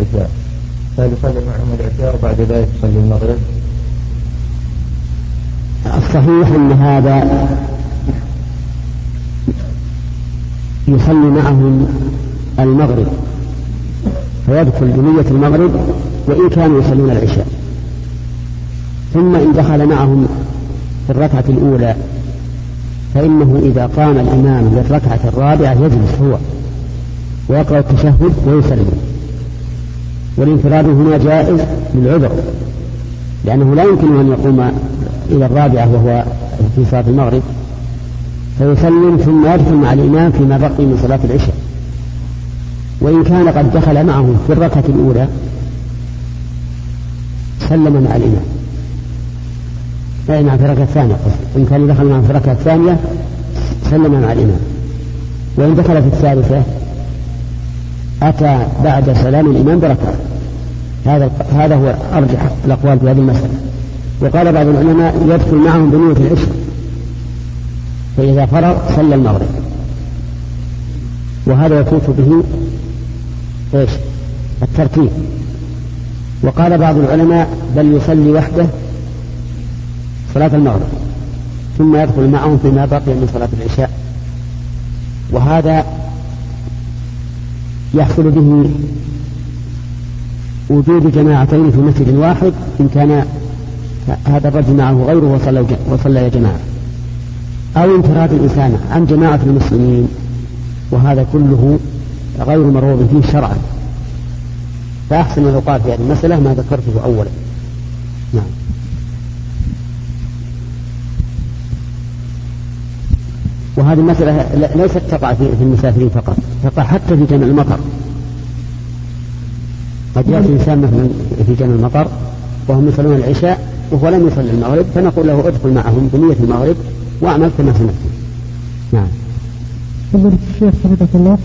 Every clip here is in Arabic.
العشاء. هل يصلي معهم العشاء وبعد ذلك يصلي المغرب؟ الصحيح أن هذا يصلي معهم المغرب. فيدخل بنية المغرب وإن كانوا يصلون العشاء. ثم إن دخل معهم في الركعة الأولى فإنه إذا قام الإمام للركعة الرابعة يجلس هو ويقرأ التشهد ويسلم. والانفراد هنا جائز للعذر لأنه لا يمكن أن يقوم إلى الرابعة وهو في صلاة المغرب فيسلم ثم يدخل مع الإمام فيما بقي من صلاة العشاء. وإن كان قد دخل معه في الركعة الأولى سلم مع الإمام. أي نعم في الركعة الثانية وإن كان دخل معه في الركعة الثانية سلم مع الإمام. وإن دخل في الثالثة أتى بعد سلام الإمام بركعة. هذا هذا هو أرجح الأقوال في هذه المسألة. وقال بعض العلماء يدخل معهم بنية العشر. فإذا فرغ صلى المغرب. وهذا يفوت به إيش؟ الترتيب. وقال بعض العلماء بل يصلي وحده صلاة المغرب. ثم يدخل معهم فيما بقي من صلاة العشاء. وهذا يحصل به وجود جماعتين في مسجد واحد إن كان هذا الرجل معه غيره وصلى وصلى جماعة. أو انفراد الإنسان عن جماعة المسلمين وهذا كله غير مرغوب فيه شرعا. فأحسن الأوقات في هذه المسألة ما ذكرته أولا. نعم. وهذه المسألة ليست تقع في المسافرين فقط تقع حتى في جمع المطر. قد يأتي إنسان مثلا في جمع المطر وهم يصلون العشاء وهو لم يصل المغرب فنقول له ادخل معهم بنية المغرب وأعمل كما سمعت. نعم. فضيلة الشيخ حفظك الله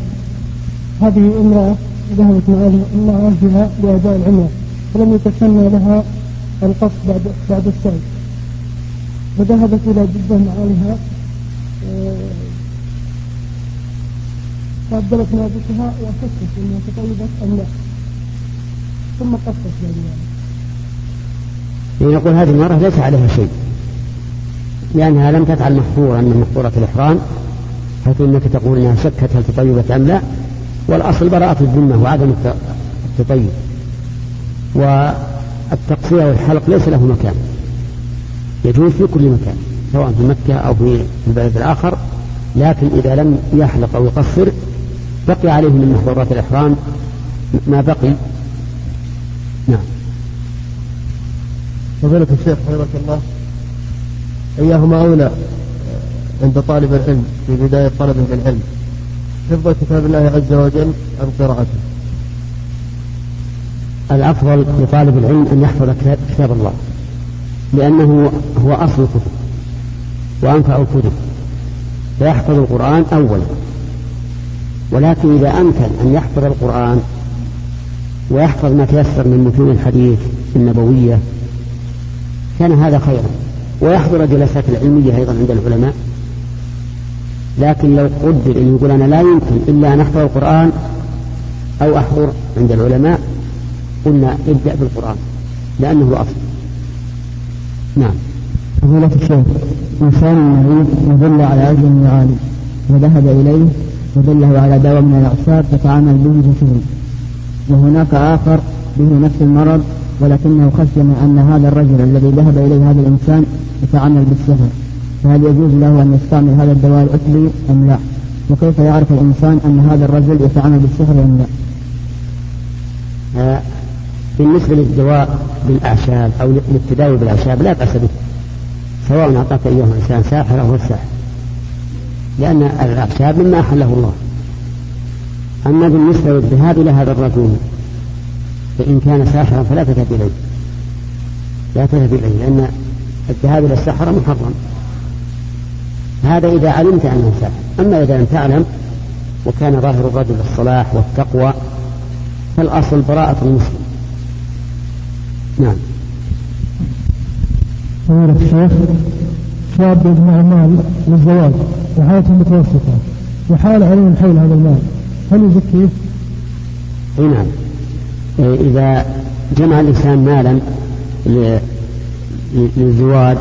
هذه امرأة ذهبت مع أهلها لأداء العمرة ولم يتسنى لها القصد بعد بعد السعي. فذهبت إلى جدة مع أهلها فأبدلت نابتها وشكت أنها تطيبت أم لا. ثم قصت يعني يقول هذه المرأة ليس عليها شيء. لأنها لم تفعل محظورا من محظورة الإحرام حيث أنك تقول أنها شكت هل تطيبت أم لا. والأصل براءة الذمة وعدم التطيب. والتقصير والحلق ليس له مكان. يجوز في كل مكان سواء في مكة أو في البلد الآخر لكن إذا لم يحلق أو يقصر بقي عليه من محظورات الإحرام ما بقي. نعم. فضيلة الشيخ حفظك الله. أيهما أولى عند طالب العلم في بداية طلبه للعلم حفظ كتاب الله عز وجل أم قراءته؟ الأفضل لطالب العلم أن يحفظ كتاب الله لأنه هو أصل الكتب وأنفع الكتب فيحفظ القرآن أولا. ولكن إذا أمكن أن يحفظ القرآن ويحفظ ما تيسر من متون الحديث النبوية. كان هذا خيرا. ويحضر الجلسات العلمية أيضا عند العلماء. لكن لو قدر أن يقول أنا لا يمكن إلا أن أحضر القرآن أو أحضر عند العلماء قلنا ابدأ بالقرآن لأنه الأصل نعم. فضيلة الشيخ إنسان مريض ودل على عجل عالي وذهب إليه ودله على دواء من الأعشاب فتعامل به بشغل وهناك آخر به نفس المرض ولكنه خشي أن هذا الرجل الذي ذهب إليه هذا الإنسان يتعامل بالسحر فهل يجوز له أن يستعمل هذا الدواء الأصلي أم لا؟ وكيف يعرف الإنسان أن هذا الرجل يتعامل بالسحر أم لا؟ آه بالنسبة للدواء بالأعشاب أو للتداوي بالأعشاب لا بأس به سواء أعطاك أيها الإنسان ساحر أو الساحر لأن الأعشاب مما أحله الله أما بالنسبة للذهاب إلى هذا الرجل فإن كان ساحرا فلا تذهب إليه. لا تذهب إليه لأن الذهاب إلى السحرة محرم. هذا إذا علمت أنه ساحر. أما إذا لم تعلم وكان ظاهر الرجل الصلاح والتقوى فالأصل براءة المسلم. نعم. فضيلة الشيخ شاب يجمع مال للزواج وحالته متوسطة وحال عليه الحول هذا المال. هل يزكيه؟ أي نعم. إذا جمع الإنسان مالا للزواج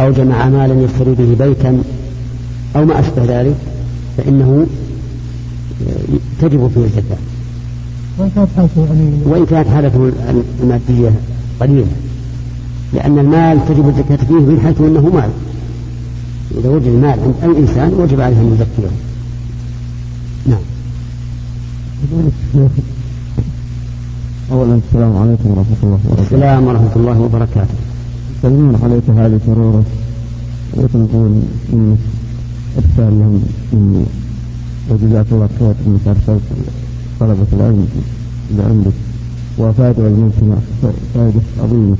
أو جمع مالا يشتري به بيتا أو ما أشبه ذلك فإنه تجب فيه الزكاة وإن كانت حالته المادية قليلة. لأن المال تجب الزكاة فيه من حيث أنه مال. إذا وجد المال عند أي إنسان وجب عليه أن يزكيه. نعم. أولا السلام عليكم ورحمة الله وبركاته. السلام ورحمة الله وبركاته. يسلمون عليك هذه سرورة ويقول إن إرسال لهم إني وجزاك الله خير إنك أرسلت طلبة العلم إلى عندك وفائدة المجتمع فائدة عظيمة.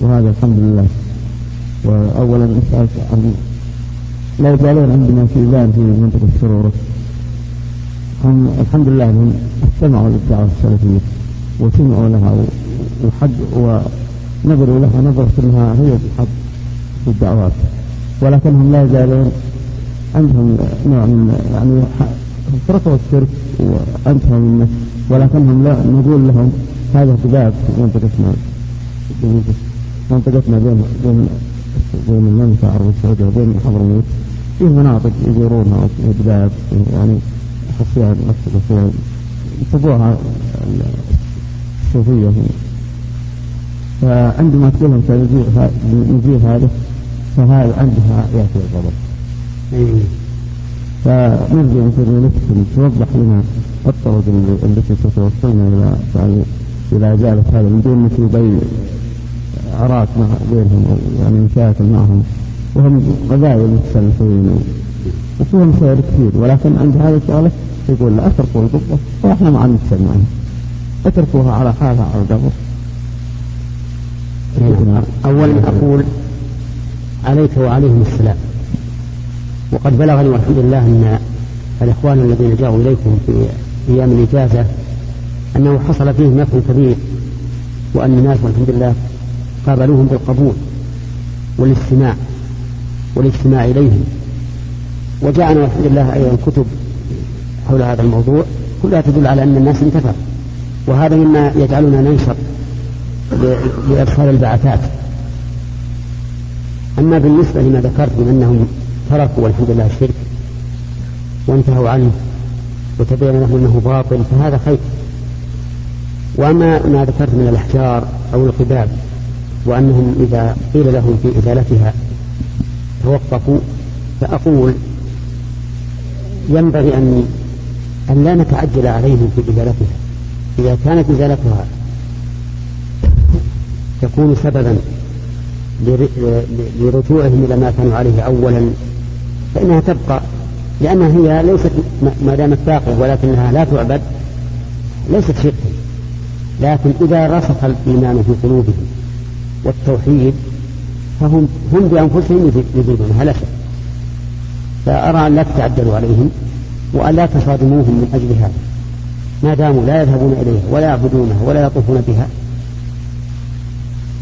وهذا الحمد لله. وأولا أسألك عن لا يزالون عندنا في في منطقة السرورة هم الحمد لله هم استمعوا للدعوة السلفية وسمعوا لها وحد ونظروا لها نظرة انها هي الحق في الدعوات. ولكنهم لا يزالون عندهم نوع من يعني فرقوا الشرك وانتهوا منه ولكنهم لا نقول لهم هذا في منطقتنا. منطقتنا بين بين بين المنفى عرب السعودية وبين حضرموت. في مناطق يزورونها وفي بلاد يعني خصوصا خصوصا يطبوها الصوفية. فعندما تقول لهم سنزيل هذا فهذا عندها يأتي الغضب. فنرجو من نفسكم توضح لنا الطرق التي ستوصلنا إلى يعني إلى إزالة هذا من دون مثل عراك مع غيرهم يعني مشاكل معهم. وهم قبائل متسلسلين وفيهم خير كثير ولكن عند هذا الشغلة يقول لا اتركوا القبة وإحنا مع نتسلم معهم أتركوها على حالها على القبر. أولا أقول عليك وعليهم السلام. وقد بلغني والحمد لله أن الإخوان الذين جاءوا إليكم في أيام الإجازة أنه حصل فيهم نفع كبير وأن الناس والحمد لله قابلوهم بالقبول والاستماع والاجتماع إليهم. وجاءنا والحمد لله أيضا كتب حول هذا الموضوع كلها تدل على أن الناس انتفعوا وهذا مما يجعلنا ننشط لإرسال البعثات. أما بالنسبة لما ذكرت من أنهم تركوا والحمد لله الشرك وانتهوا عنه وتبين لهم أنه باطل فهذا خير. وأما ما ذكرت من الأحجار أو القباب وأنهم إذا قيل لهم في إزالتها توقفوا فأقول ينبغي أن أن لا نتعجل عليهم في إزالتها. إذا كانت إزالتها تكون سببا لرجوعهم إلى ما كانوا عليه أولا فإنها تبقى لأنها هي ليست ما دامت باقية ولكنها لا تعبد ليست شركا. لكن إذا رسخ الإيمان في قلوبهم والتوحيد فهم هم بأنفسهم يزيدونها لا شك فأرى أن لا تتعدلوا عليهم وأن لا تصادموهم من أجل هذا. ما داموا لا يذهبون إليها ولا يعبدونها ولا يطوفون بها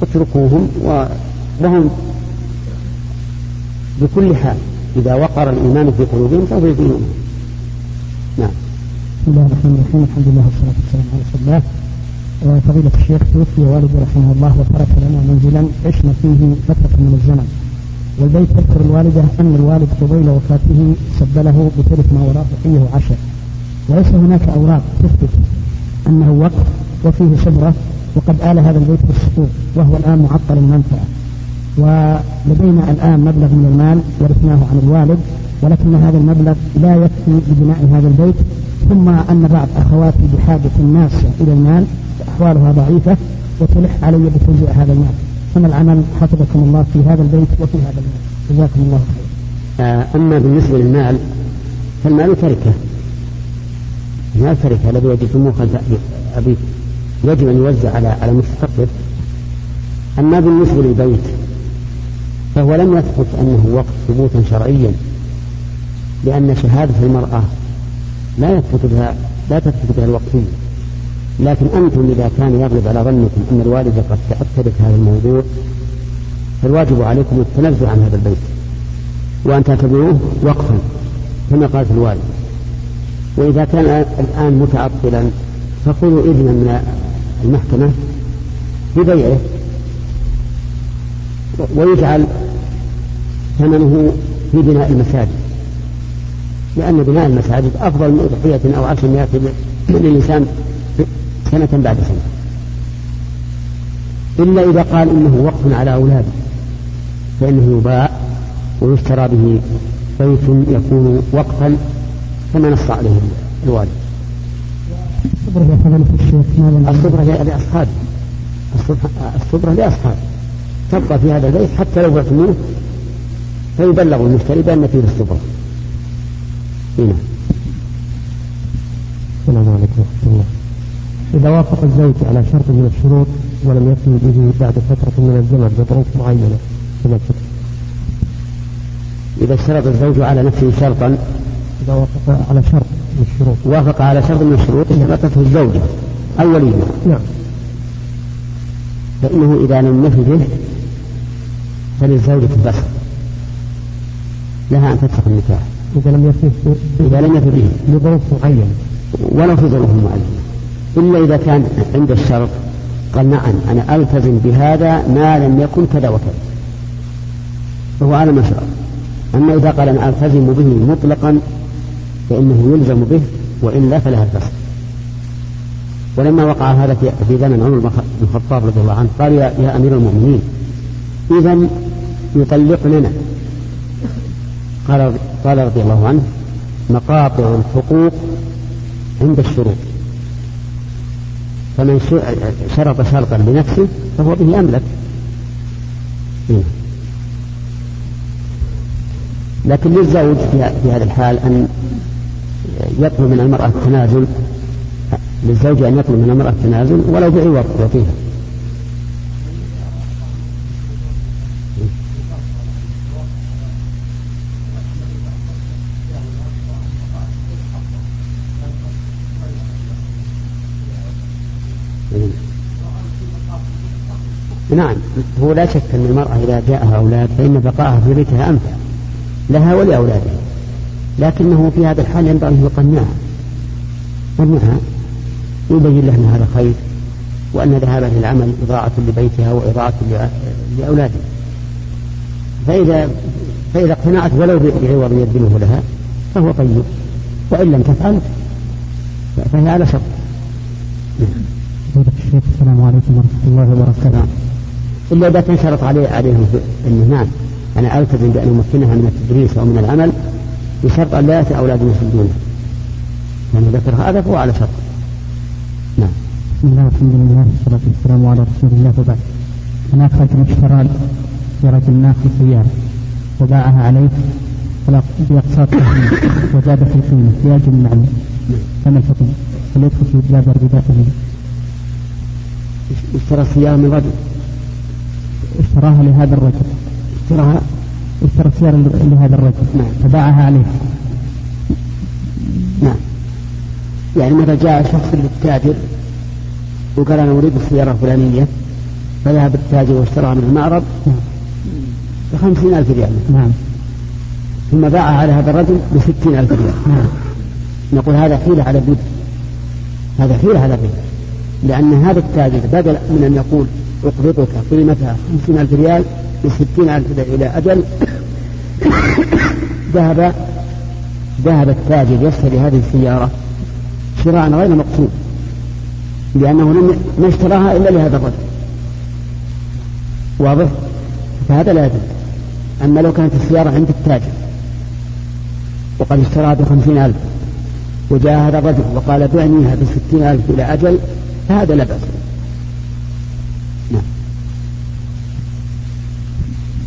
اتركوهم وهم بكل حال إذا وقر الإيمان في قلوبهم سوف يزيدون نعم. بسم الله الرحمن الرحيم. الحمد لله والصلاة والسلام على رسول الله. فضيلة الشيخ توفي والدي رحمه الله وترك لنا منزلا عشنا فيه فترة من الزمن. والبيت تذكر الوالدة أن الوالد قبيل وفاته سبله بثلث ما وراء بقيه عشر. وليس هناك أوراق تثبت أنه وقف وفيه شبرة وقد آل هذا البيت بالسقوط وهو الآن معطل المنفعة. ولدينا الآن مبلغ من المال ورثناه عن الوالد ولكن هذا المبلغ لا يكفي لبناء هذا البيت. ثم أن بعض أخواتي بحاجة ماسة إلى المال وأحوالها ضعيفة وتلح علي بتوزيع هذا المال. فما العمل. حفظكم الله في هذا البيت وفي هذا المال. جزاكم الله خير آه، أما بالنسبة للمال فالمال تركة. المال تركة الذي يجد خلف أبيك يجب أن يوزع على على مستحقه أما بالنسبة للبيت فهو لم يثبت أنه وقف ثبوتا شرعيا لأن شهادة المرأة لا يثبت بها لا تثبت بها الوقفية. لكن أنتم إذا كان يغلب على ظنكم أن الوالدة قد تأكدت هذا الموضوع فالواجب عليكم التنزل عن هذا البيت. وأن تعتبروه وقفا كما قالت الوالدة وإذا كان الآن متعطلا فخذوا إذنا من المحكمة ببيعه. ويجعل ثمنه في بناء المساجد. لأن بناء المساجد أفضل من أضحية أو عشر مئات للإنسان سنة بعد سنة. إلا إذا قال إنه وقف على أولاده فإنه يباع ويشترى به بيت يكون وقفا كما نص عليه الوالد. الصبرة يا فضيلة الشيخ الصبرة لأصحابه. الصبرة لأصحابه. تبقى في هذا البيت حتى لو بعتموه فيبلغ المشتري بأن فيه الصبرة هنا السلام عليكم ورحمة الله. إذا وافق الزوج على شرط من الشروط ولم يكن به بعد فترة من الزمن بظروف معينة كما الفترة إذا اشترط الزوج على نفسه شرطا إذا وافق على شرط من الشروط. وافق على شرط من الشروط اشترطته الزوجة أولية. نعم. فإنه إذا لم يفي فللزوجة الفسخ لها أن تفسخ النكاح. إذا لم يفي إذا لم يفي به. لظروف معينة. ولو في ظروف معينة. إلا إذا كان عند الشرط قال نعم أنا ألتزم بهذا ما لم يكن كذا وكذا. فهو على ما شاء أما إذا قال أنا ألتزم به مطلقا فإنه يلزم به وإلا فلها الفسخ ولما وقع هذا في زمن عمر بن الخطاب رضي الله عنه قال يا, يا أمير المؤمنين إذا يطلقننا. قال قال رضي الله عنه مقاطع الحقوق عند الشروط. فمن شرط شرطا لنفسه فهو به أملك لكن للزوج في هذا الحال أن يطلب من المرأة التنازل للزوج أن يطلب من المرأة التنازل ولو بعوض يعطيها. نعم. هو لا شك أن المرأة إذا جاءها أولاد فإن بقاءها في بيتها أمثل لها ولأولادها. لكنه في هذا الحال ينبغي أن يقنعها. يقنعها يبين لها أن هذا خير وأن ذهابها للعمل إضاعة لبيتها وإضاعة لأولادها. فإذا فإذا اقتنعت ولو بعوض يبذله لها فهو طيب. وإن لم تفعل فهي على شرط. السلام عليكم ورحمة الله وبركاته. إلا إذا كان شرط عليه عليهم أنه نعم أنا ألتزم بأن أمكنها من التدريس أو من العمل بشرط أن لا يأتي أولاد يسجدونه لأنه ذكر هذا فهو على شرط. نعم. بسم الله والحمد لله والصلاة والسلام على رسول الله وبعد. هناك رجل اشترى لرجل ناخذ سيارة وباعها عليه بأقساط وزاد في القيمة بأجل معلوم فما الحكم؟ هل يدخل في بلاد الربا اشترى السيارة من رجل. اشتراها لهذا الرجل. اشتراها اشترى السيارة لهذا الرجل. نعم. فباعها عليه. نعم. يعني مثلا جاء شخص للتاجر وقال أنا أريد السيارة الفلانية فذهب التاجر واشتراها من المعرض نعم. بخمسين ألف ريال. نعم. ثم باعها على هذا الرجل بستين ألف ريال. نعم. نقول هذا حيلة على الربا هذا حيلة على الربا لأن هذا التاجر بدل من أن يقول أقبضك قيمتها خمسين ألف ريال بستين ألف إلى أجل ذهب ذهب التاجر يشتري هذه السيارة شراء غير مقصود لأنه لم ما اشتراها إلا لهذا الرجل. واضح؟ فهذا لا يجوز أما لو كانت السيارة عند التاجر وقد اشتراها بخمسين ألف وجاء هذا الرجل وقال بعنيها بستين ألف إلى أجل فهذا لا بأس. نعم.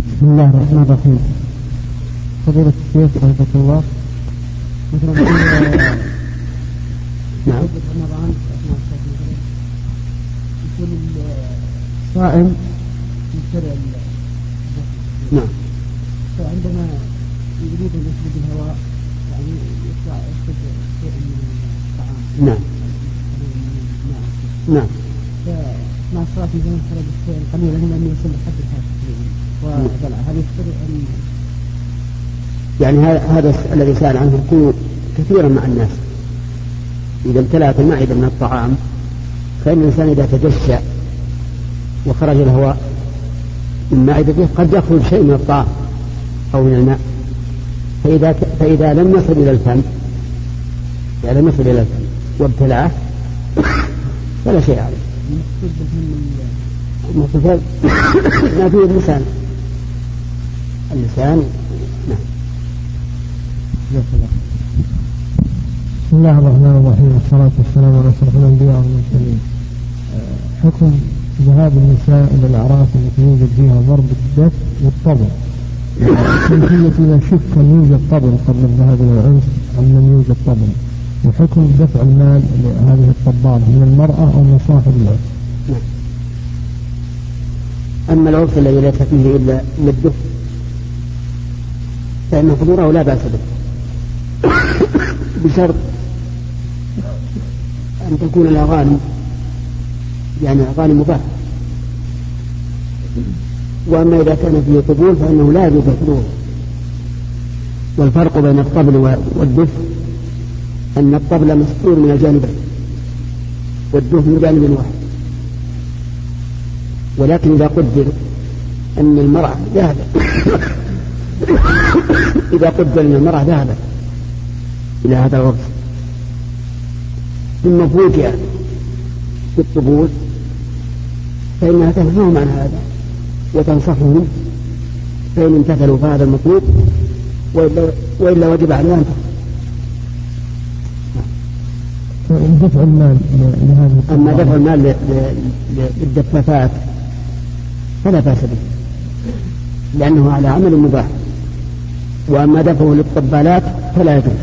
بسم الله الرحمن الرحيم. فضيلة الشيخ رحمة الله. مثلا نعم. يكون الصائم مشتري نعم. فعندما يريد أن يشرب الهواء يعني يطلع يشرب شيئا من الطعام. نعم. نعم. فمع الصلاة مثلا خرج الشيء إلى أن يصل لحد الحاجة هل يعني هذا الذي سأل عنه يكون كثيرا مع الناس. إذا امتلأت المعدة من الطعام فإن الإنسان إذا تجشى وخرج الهواء من معدته قد يخرج شيء من الطعام أو من الماء. فإذا فإذا لم يصل إلى الفم إذا لم يصل إلى الفم وابتلعه فلا شيء عليه. المقصود ما فيه اللسان اللسان نعم. بسم الله الرحمن الرحيم والصلاة والسلام على أشرف الأنبياء والمرسلين. حكم ذهاب النساء إلى الأعراس التي يوجد فيها ضرب الدف والطبل. كيفية إذا شك أن يوجد طبل قبل الذهاب إلى العرس أم لم يوجد طبل. وحكم دفع المال لهذه الطبال من المرأة أو من صاحب العرس. نعم. أما العرس الذي ليس فيه إلا الدف فإن حضوره لا بأس به بشرط أن تكون الأغاني يعني أغاني مباحة وأما إذا كان فيه قبول فإنه لا يجوز حضوره والفرق بين الطبل والدف أن الطبل مستور من الجانبين والدف من جانب واحد. ولكن إذا قدر أن المرأة ذهبت إذا قدر أن المرأة ذهبت إلى هذا الوقت ثم فوجئ بالطبول فإنها تنهاهم عن هذا وتنصحهم فإن امتثلوا فهذا المطلوب وإلا, وإلا وجب عليها أن دفع المال لهذه أما دفع المال للدفافات فلا بأس به لأنه على عمل مباح. وأما دفعه للطبالات فلا يجوز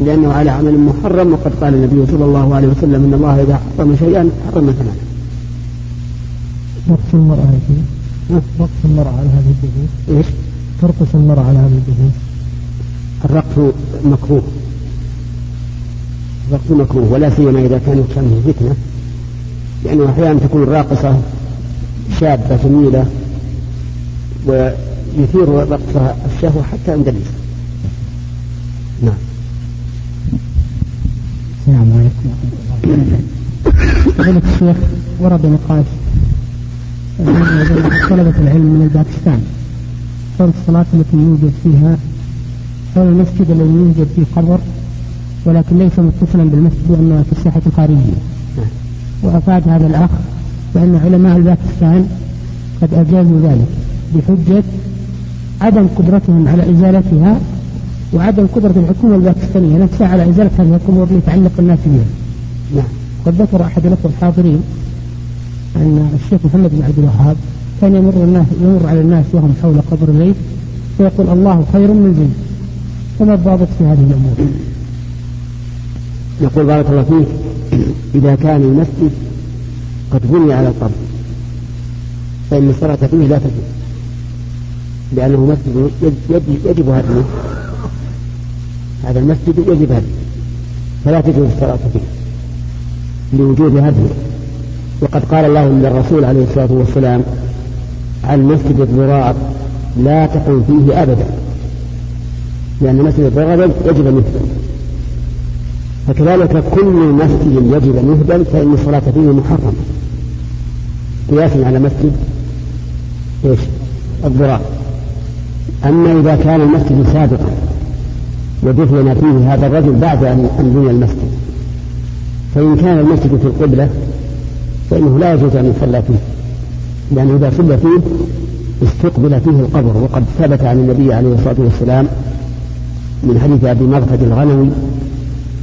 لأنه على عمل محرم. وقد قال النبي صلى الله عليه وسلم إن الله إذا حرم شيئا حرم ثمنه. رقص المرأة رقص المرأة على هذه الدفوف إيش؟ ترقص المرأة على هذه الدفوف الرقص مكروه. الرقص مكروه ولا سيما إذا كانت شمه فتنة. لأنه أحيانا تكون الراقصة شابة جميلة ويثير رقصها الشهوة حتى عند النساء نعم. السلام عليكم. ورحمة الله وبركاته الشيخ ورد نقاش. طلبة العلم من الباكستان. حول الصلاة التي يوجد فيها حول المسجد الذي يوجد فيه قبر ولكن ليس متصلا بالمسجد وإنما في الساحة الخارجية نعم. وأفاد هذا الأخ بأن علماء الباكستان قد أجازوا ذلك بحجة عدم قدرتهم على إزالتها وعدم قدرة الحكومة الباكستانية نفسها على إزالة هذه القبور ليتعلق الناس بها. نعم. قد ذكر أحد الأخوة الحاضرين أن الشيخ محمد بن عبد الوهاب كان يمر الناس يمر على الناس وهم حول قبر البيت فيقول الله خير من زيد. فما الضابط في هذه الأمور؟ يقول بارك الله فيك إذا كان المسجد قد بني على القبر فإن الصلاة فيه لا تجب لأنه مسجد يجب هدمه. هذا المسجد يجب هدمه فلا تجوز الصلاة فيه لوجود هدمه. وقد قال الله للرسول عليه الصلاة والسلام عن مسجد الضرار لا تقم فيه أبدا لأن مسجد الضرار يجب أن فكذلك كل مسجد يجب أن يهدم فإن الصلاة فيه محرمة. قياسا على مسجد إيش؟ الضرار أما إذا كان المسجد سابقا ودفن فيه هذا الرجل بعد أن بني المسجد. فإن كان المسجد في القبلة فإنه لا يجوز أن يصلى فيه. لأنه إذا صلى فيه استقبل فيه القبر وقد ثبت عن النبي عليه الصلاة والسلام من حديث أبي مغفد الغنوي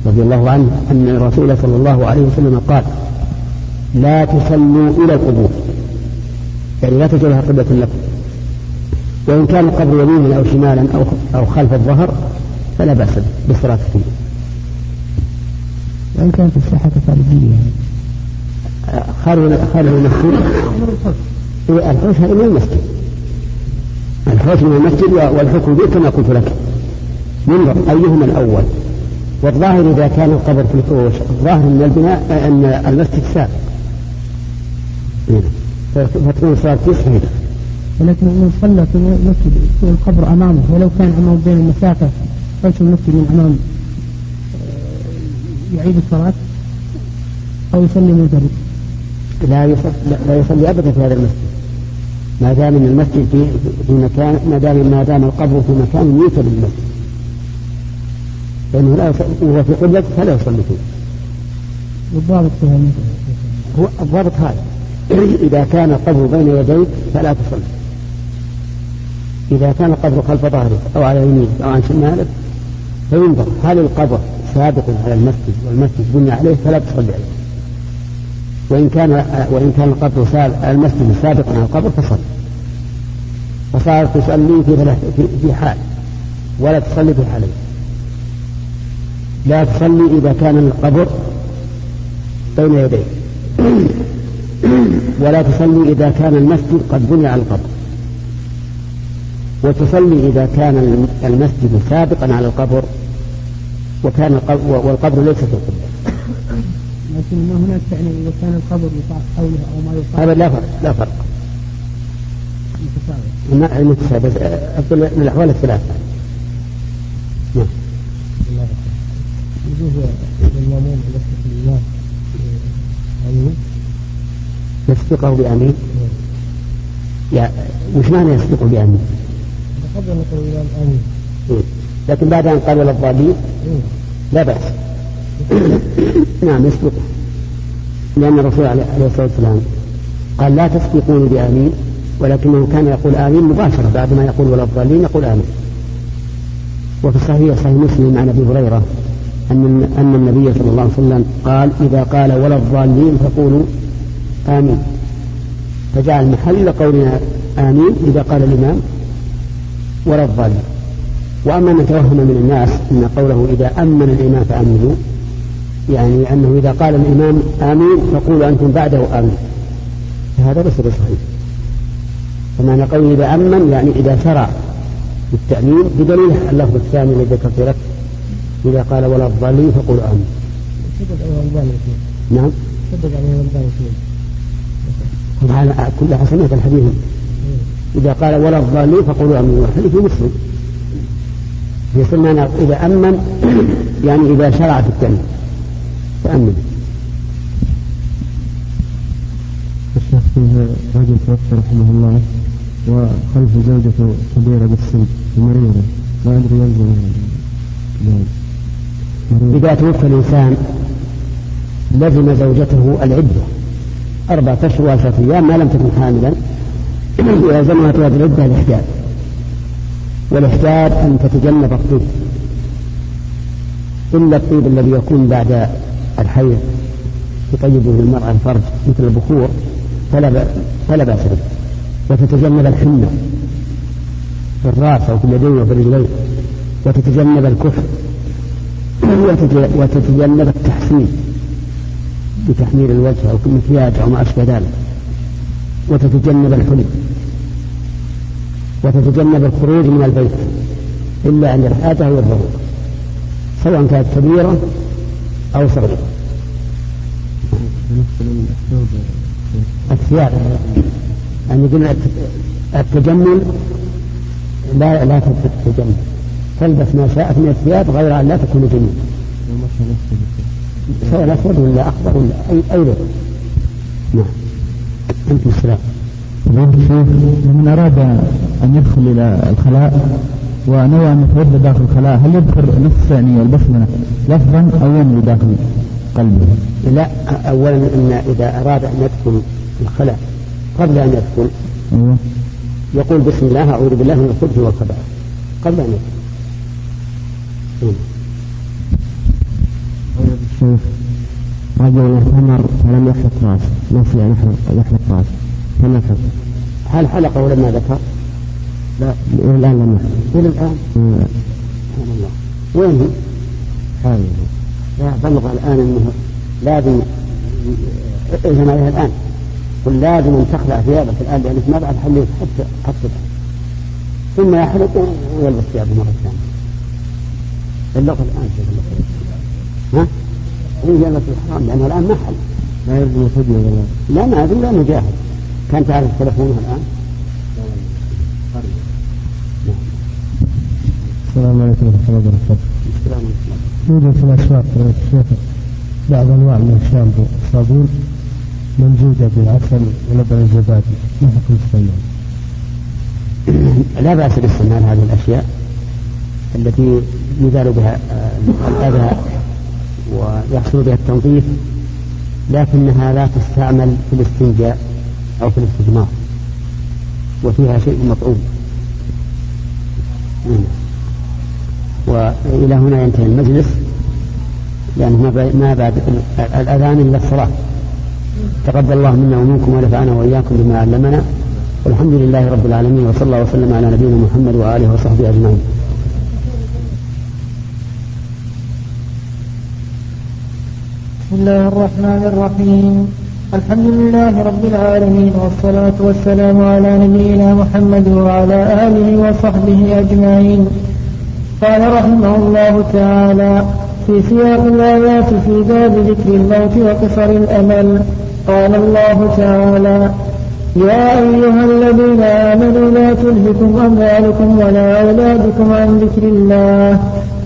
رضي الله عنه أن الرسول صلى الله عليه وسلم قال لا تصلوا إلى القبور. يعني لا تجعلها قبلة لكم. وإن كان القبر يمينا أو شمالا أو أو خلف الظهر فلا بأس بالصلاة فيه. وإن كانت الساحة خارجية. خارج خارج المسجد؟ الحوش من المسجد. الحوش من المسجد والحكم به كما قلت لك. ينظر أيهما الأول. والظاهر إذا كان القبر في الحوش الظاهر من البناء أن المسجد سابق فتكون الصلاة فيه صحيحة ولكن من صلى في المسجد القبر أمامه ولو كان أمامه بين المسافة خلف المسجد من أمام آه، يعيد الصلاة أو يصلي منفرد لا يصلي لا يصلي ابدا في هذا المسجد. ما دام المسجد في في مكان ما دام ما دام القبر في مكان يوتى بالمسجد لا يصلي وهو في قبلة فلا يصلي فيه. والضابط هو الضابط هذا. إذا كان القبر بين يديك فلا تصلي. إذا كان القبر خلف ظهرك أو على يمينك أو عن شمالك فينظر هل القبر سابق على المسجد والمسجد بني عليه فلا تصلي عليه. وإن كان وإن كان القبر المسجد سابقا على القبر فصل. فصارت تصلي في في حال. ولا تصلي في حالين. لا تصلي إذا كان القبر بين يديك. ولا تصلي إذا كان المسجد قد بني على القبر. وتصلي إذا كان المسجد سابقا على القبر وكان القبر والقبر ليس في القبلة لكن ما هناك يعني إذا كان القبر يطاف حوله أو ما يطاف هذا لا فرق لا فرق. متساوي. المتساوي بس أقول من الأحوال الثلاثة نعم أمين. يسبقه بأمين؟ يا وش معنى يسبقه بأمين؟ قبل أن يقول الإمام آمين إيه. لكن بعد أن قال ولا الضالين إيه. لا بأس. نعم يسبقه لأن الرسول عليه الصلاة والسلام قال لا تسبقوني بآمين ولكنه كان يقول آمين مباشرة بعد ما يقول ولا الضالين يقول آمين. وفي الصحيح صحيح مسلم عن أبي هريرة أن أن النبي صلى الله عليه وسلم قال إذا قال ولا الضالين فقولوا آمين. فجعل محل قولنا آمين إذا قال الإمام ولا الضالين. وأما من توهم من الناس أن قوله إذا أمن الإمام فأمنوا يعني أنه إذا قال الإمام آمين فقولوا أنتم بعده آمين فهذا ليس بصحيح. فمعنى قوله إذا أمن يعني إذا شرع بالتأمين بدليل اللفظ الثاني الذي ذكرت لك إذا قال ولا الضالين فقولوا آمين شدد عليه الألباني فيه. نعم. شدد عليه الألباني فيه. هذا كلها سمعت الحديث. إذا قال ولا الضالين فقولوا آمين والحديث في مسلم. معنى إذا أمن يعني إذا شرع في التأمين. تأمل الشيخ فيه رجل توفى رحمه الله وخلف زوجته كبيرة بالسن مريضة ما أدري يلزم ذلك. إذا توفى الإنسان لزم زوجته العدة. أربعة أشهر وعشرة أيام ما لم تكن حاملا. ويلزمها في هذه العدة الإحداد والإحداد أن تتجنب الطيب. إلا الطيب الذي يكون بعد الحيض. تطيبه المرأة الفرج مثل البخور. فلا فلا بأس به. وتتجنب الحنة في الرأس أو في اليدين وفي الرجلين. وتتجنب الكفر وتتجنب التحسين بتحمير الوجه أو كمكياج أو ما أشبه ذلك. وتتجنب الحلم. وتتجنب الخروج من البيت إلا عند الحاجة والضرورة سواء كانت كبيرة أو صغيرة. الثياب. يعني يقول التجمل لا لا تتجمل. تلبس ما شاءت من الثياب غير أن لا تكون جميل سواء أسود ولا أخضر ولا أي أي لون نعم. أنت السلام. من أراد أن يدخل إلى الخلاء ونوى أن يتوضأ داخل الخلاء هل يذكر نص يعني البسملة لفظا أو ينوي داخل قلبه؟ لا أولا أن إذا أراد أن يدخل الخلاء قبل أن يدخل أيوه. يقول بسم الله أعوذ بالله من الخبث والخبائث. قبل أن يدخل. نعم. الشيخ رجل اعتمر فلم يحلق راسه نسي أن يحلق يحلق راسه فما الحكم؟ هل حلق ولا ما ذكر؟ لا. الآن لم يحلق إلى الآن؟ آه، سبحان الله. وين هو؟ لا بلغ الآن أنه لازم إذن عليها الآن. قل لازم أن تخلع ثيابك الآن لأنك ما بعد حليت حتى حتى ثم يحلق ويلبس ثيابه مرة ثانية. بلغ الآن الله ها؟ هي جنة الحرام لأنها الآن ما حل. لا يلزم فدية ولا لا ما أدري لا مجاهد كان تعرف تلفونها الآن؟ السلام عليكم ورحمة الله وبركاته. السلام عليكم. يوجد في الأسواق شيخ بعض أنواع من الشامبو الصابون ممزوجة بالعسل ولبن الزبادي. ما حكم؟ لا بأس باستعمال هذه الأشياء. التي يزال بها الأذى ويحصل بها التنظيف لكنها لا تستعمل في الاستنجاء أو في الاستجمار وفيها شيء مطعوم. نعم. وإلى هنا ينتهي المجلس لأنه ما بعد الأذان إلا الصلاة. تقبل الله منا ومنكم ونفعنا وإياكم بما علمنا والحمد لله رب العالمين وصلى الله وسلم على نبينا محمد وآله وصحبه أجمعين. بسم الله الرحمن الرحيم. الحمد لله رب العالمين والصلاة والسلام على نبينا محمد وعلى آله وصحبه أجمعين. قال رحمه الله تعالى في سياق الآيات في باب ذكر الموت وقصر الأمل قال الله تعالى يا أيها الذين آمنوا لا تلهكم أموالكم ولا أولادكم عن ذكر الله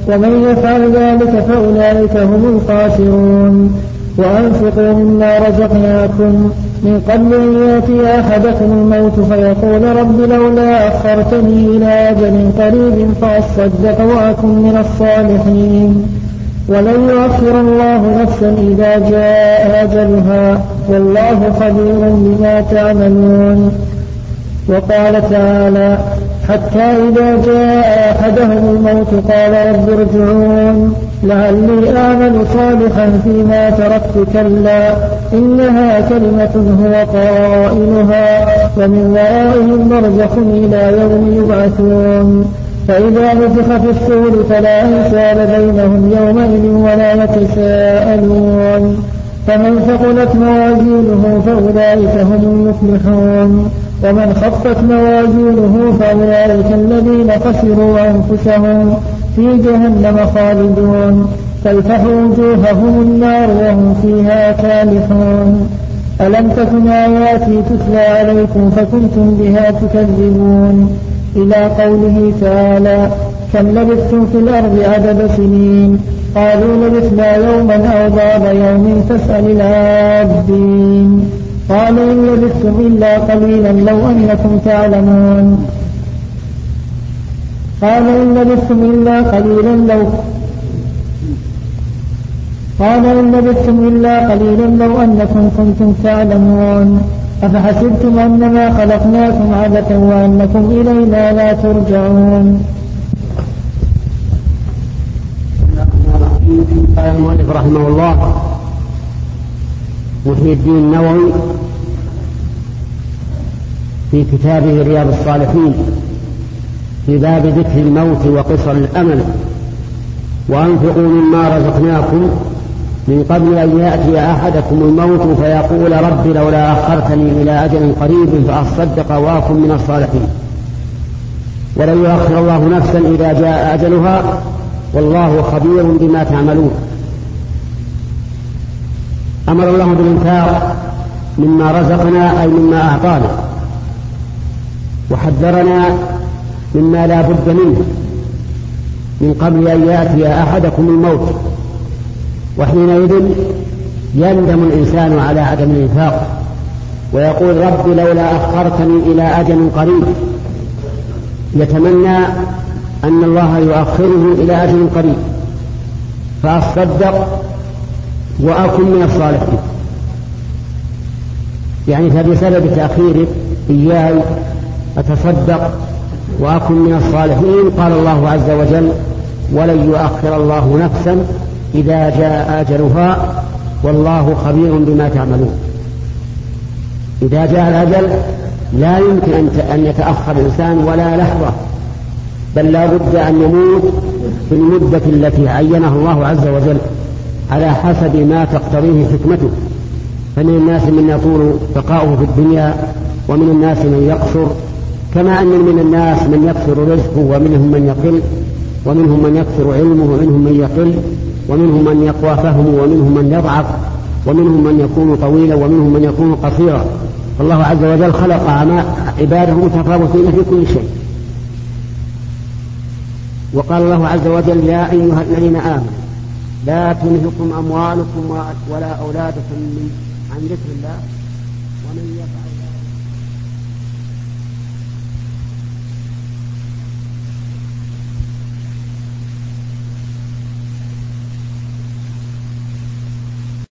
ومن يفعل ذلك فأولئك هم الخاسرون. وأنفقوا مما رزقناكم. من قبل أن يأتي أحدكم الموت فيقول رب لولا أخرتني إلى أجل قريب فأصدق وأكن من الصالحين. ولن يؤخر الله نفسا إذا جاء أجلها. والله خبير بما تعملون. وقال تعالى حتى إذا جاء أحدهم الموت قال رب ارجعون. لعلي أعمل صالحا فيما تركت كلا إنها كلمة هو قائلها ومن ورائهم برزخ إلى يوم يبعثون. فإذا نفخ في الصور فلا أنساب بينهم يومئذ ولا يتساءلون. فمن ثقلت موازينه فأولئك هم المفلحون. ومن خفت موازينه فأولئك الذين خسروا أنفسهم في جهنم خالدون. تلفح وجوههم النار وهم فيها كالحون. ألم تكن آياتي تتلى عليكم فكنتم بها تكذبون؟ إلى قوله تعالى كم لبثتم في الأرض عدد سنين؟ قالوا لبثنا يوما أو بعض يوم فاسأل العابدين. قال إن لبثتم إلا قليلا لو أنكم تعلمون. قال إن لبثتم إلا قليلا لو قال إن لبثتم إلا قليلا لو أنكم كنتم تعلمون. أفحسبتم أنما خلقناكم عبثا وأنكم إلينا لا ترجعون. قال المؤلف رحمه الله محي الدين النووي في كتابه رياض الصالحين في باب ذكر الموت وقصر الأمل. وأنفقوا مما رزقناكم من قبل أن يأتي أحدكم الموت فيقول رب لولا أخرتني إلى أجل قريب فأصدق وأكن من الصالحين. ولن يؤخر الله نفسا إذا جاء أجلها والله خبير بما تعملون. أمر الله بالإنفاق مما رزقنا أي مما أعطانا. وحذرنا مما لا بد منه. من قبل أن يأتي أحدكم الموت وحينئذ يندم الإنسان على عدم الإنفاق ويقول رب لولا أخرتني إلى أجل قريب. يتمنى أن الله يؤخره إلى أجل قريب. فأصدق وأكن من الصالحين. يعني فبسبب تأخير إياي أتصدق وأكن من الصالحين. قال الله عز وجل ولن يؤخر الله نفسا إذا جاء أجلها والله خبير بما تعملون. إذا جاء الأجل لا يمكن أن يتأخر الإنسان ولا لحظة بل لا بد أن يموت في المدة التي عينها الله عز وجل على حسب ما تقتضيه حكمته. فمن الناس من يطول بقاؤه في الدنيا ومن الناس من يقصر كما أن من الناس من يكثر رزقه ومنهم من يقل ومنهم من يكثر علمه ومنهم من يقل ومنهم من يقوى فهمه ومنهم من يضعف ومنهم من يكون طويلا ومنهم من يكون قصيرا. فالله عز وجل خلق عباده متفاوتين في كل شيء. وقال الله عز وجل يا أيها الذين آمنوا لا تلهكم أموالكم ولا أولادكم عن ذكر الله ومن يفعل